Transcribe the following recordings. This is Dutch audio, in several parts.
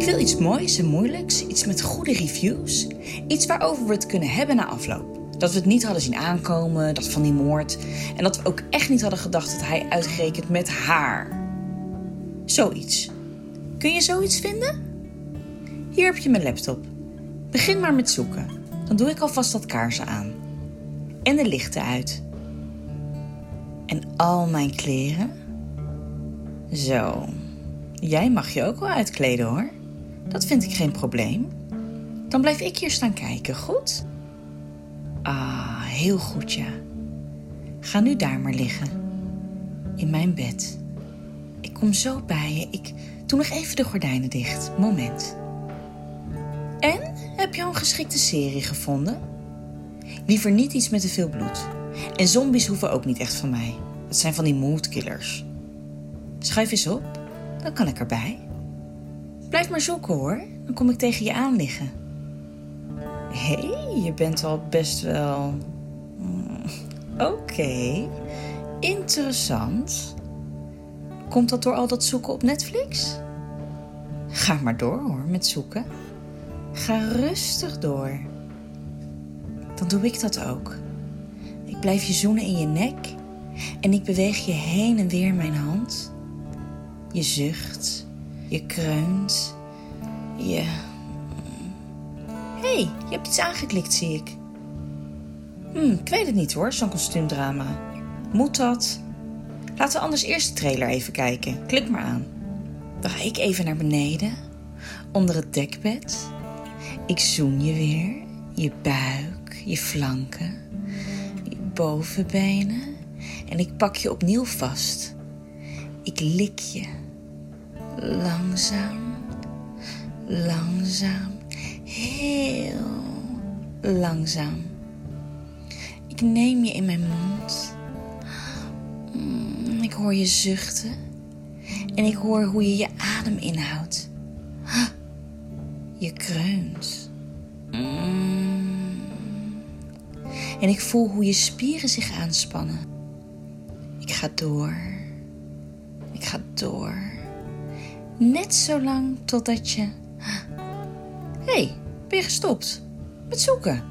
Ik wil iets moois en moeilijks, iets met goede reviews. Iets waarover we het kunnen hebben na afloop. Dat we het niet hadden zien aankomen, dat van die moord. En dat we ook echt niet hadden gedacht dat hij uitgerekend met haar. Zoiets. Kun je zoiets vinden? Hier heb je mijn laptop. Begin maar met zoeken. Dan doe ik alvast dat kaarsen aan. En de lichten uit. En al mijn kleren. Zo. Jij mag je ook wel uitkleden hoor. Dat vind ik geen probleem. Dan blijf ik hier staan kijken, goed? Ah, heel goed ja. Ga nu daar maar liggen. In mijn bed. Ik kom zo bij je. Ik doe nog even de gordijnen dicht. Moment. En heb je al een geschikte serie gevonden? Liever niet iets met te veel bloed. En zombies hoeven ook niet echt van mij. Dat zijn van die moodkillers. Schuif eens op, dan kan ik erbij. Blijf maar zoeken hoor, dan kom ik tegen je aan liggen. Hé, hey, je bent al best wel. Hmm, oké, interessant. Komt dat door al dat zoeken op Netflix? Ga maar door hoor met zoeken. Ga rustig door. Dan doe ik dat ook. Ik blijf je zoenen in je nek en ik beweeg je heen en weer mijn hand. Je zucht, je kreunt, je. Hé, hey, je hebt iets aangeklikt, zie ik. Hm, ik weet het niet hoor, zo'n kostuumdrama. Moet dat? Laten we anders eerst de trailer even kijken. Klik maar aan. Dan ga ik even naar beneden, onder het dekbed. Ik zoen je weer, je buik, je flanken, je bovenbenen. En ik pak je opnieuw vast. Ik lik je. Langzaam, langzaam, heel langzaam. Ik neem je in mijn mond. Mm, ik hoor je zuchten. En ik hoor hoe je je adem inhoudt. Je kreunt. Mm. En ik voel hoe je spieren zich aanspannen. Ik ga door. Ik ga door. Net zo lang totdat je. Hé, hey, ben je gestopt? Met zoeken?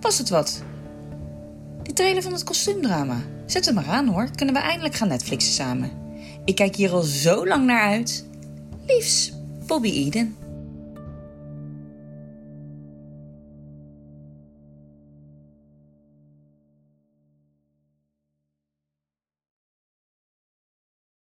Was het wat? Die trailer van het kostuumdrama. Zet hem maar aan hoor. Kunnen we eindelijk gaan Netflixen samen. Ik kijk hier al zo lang naar uit. Liefs, Bobby Eden.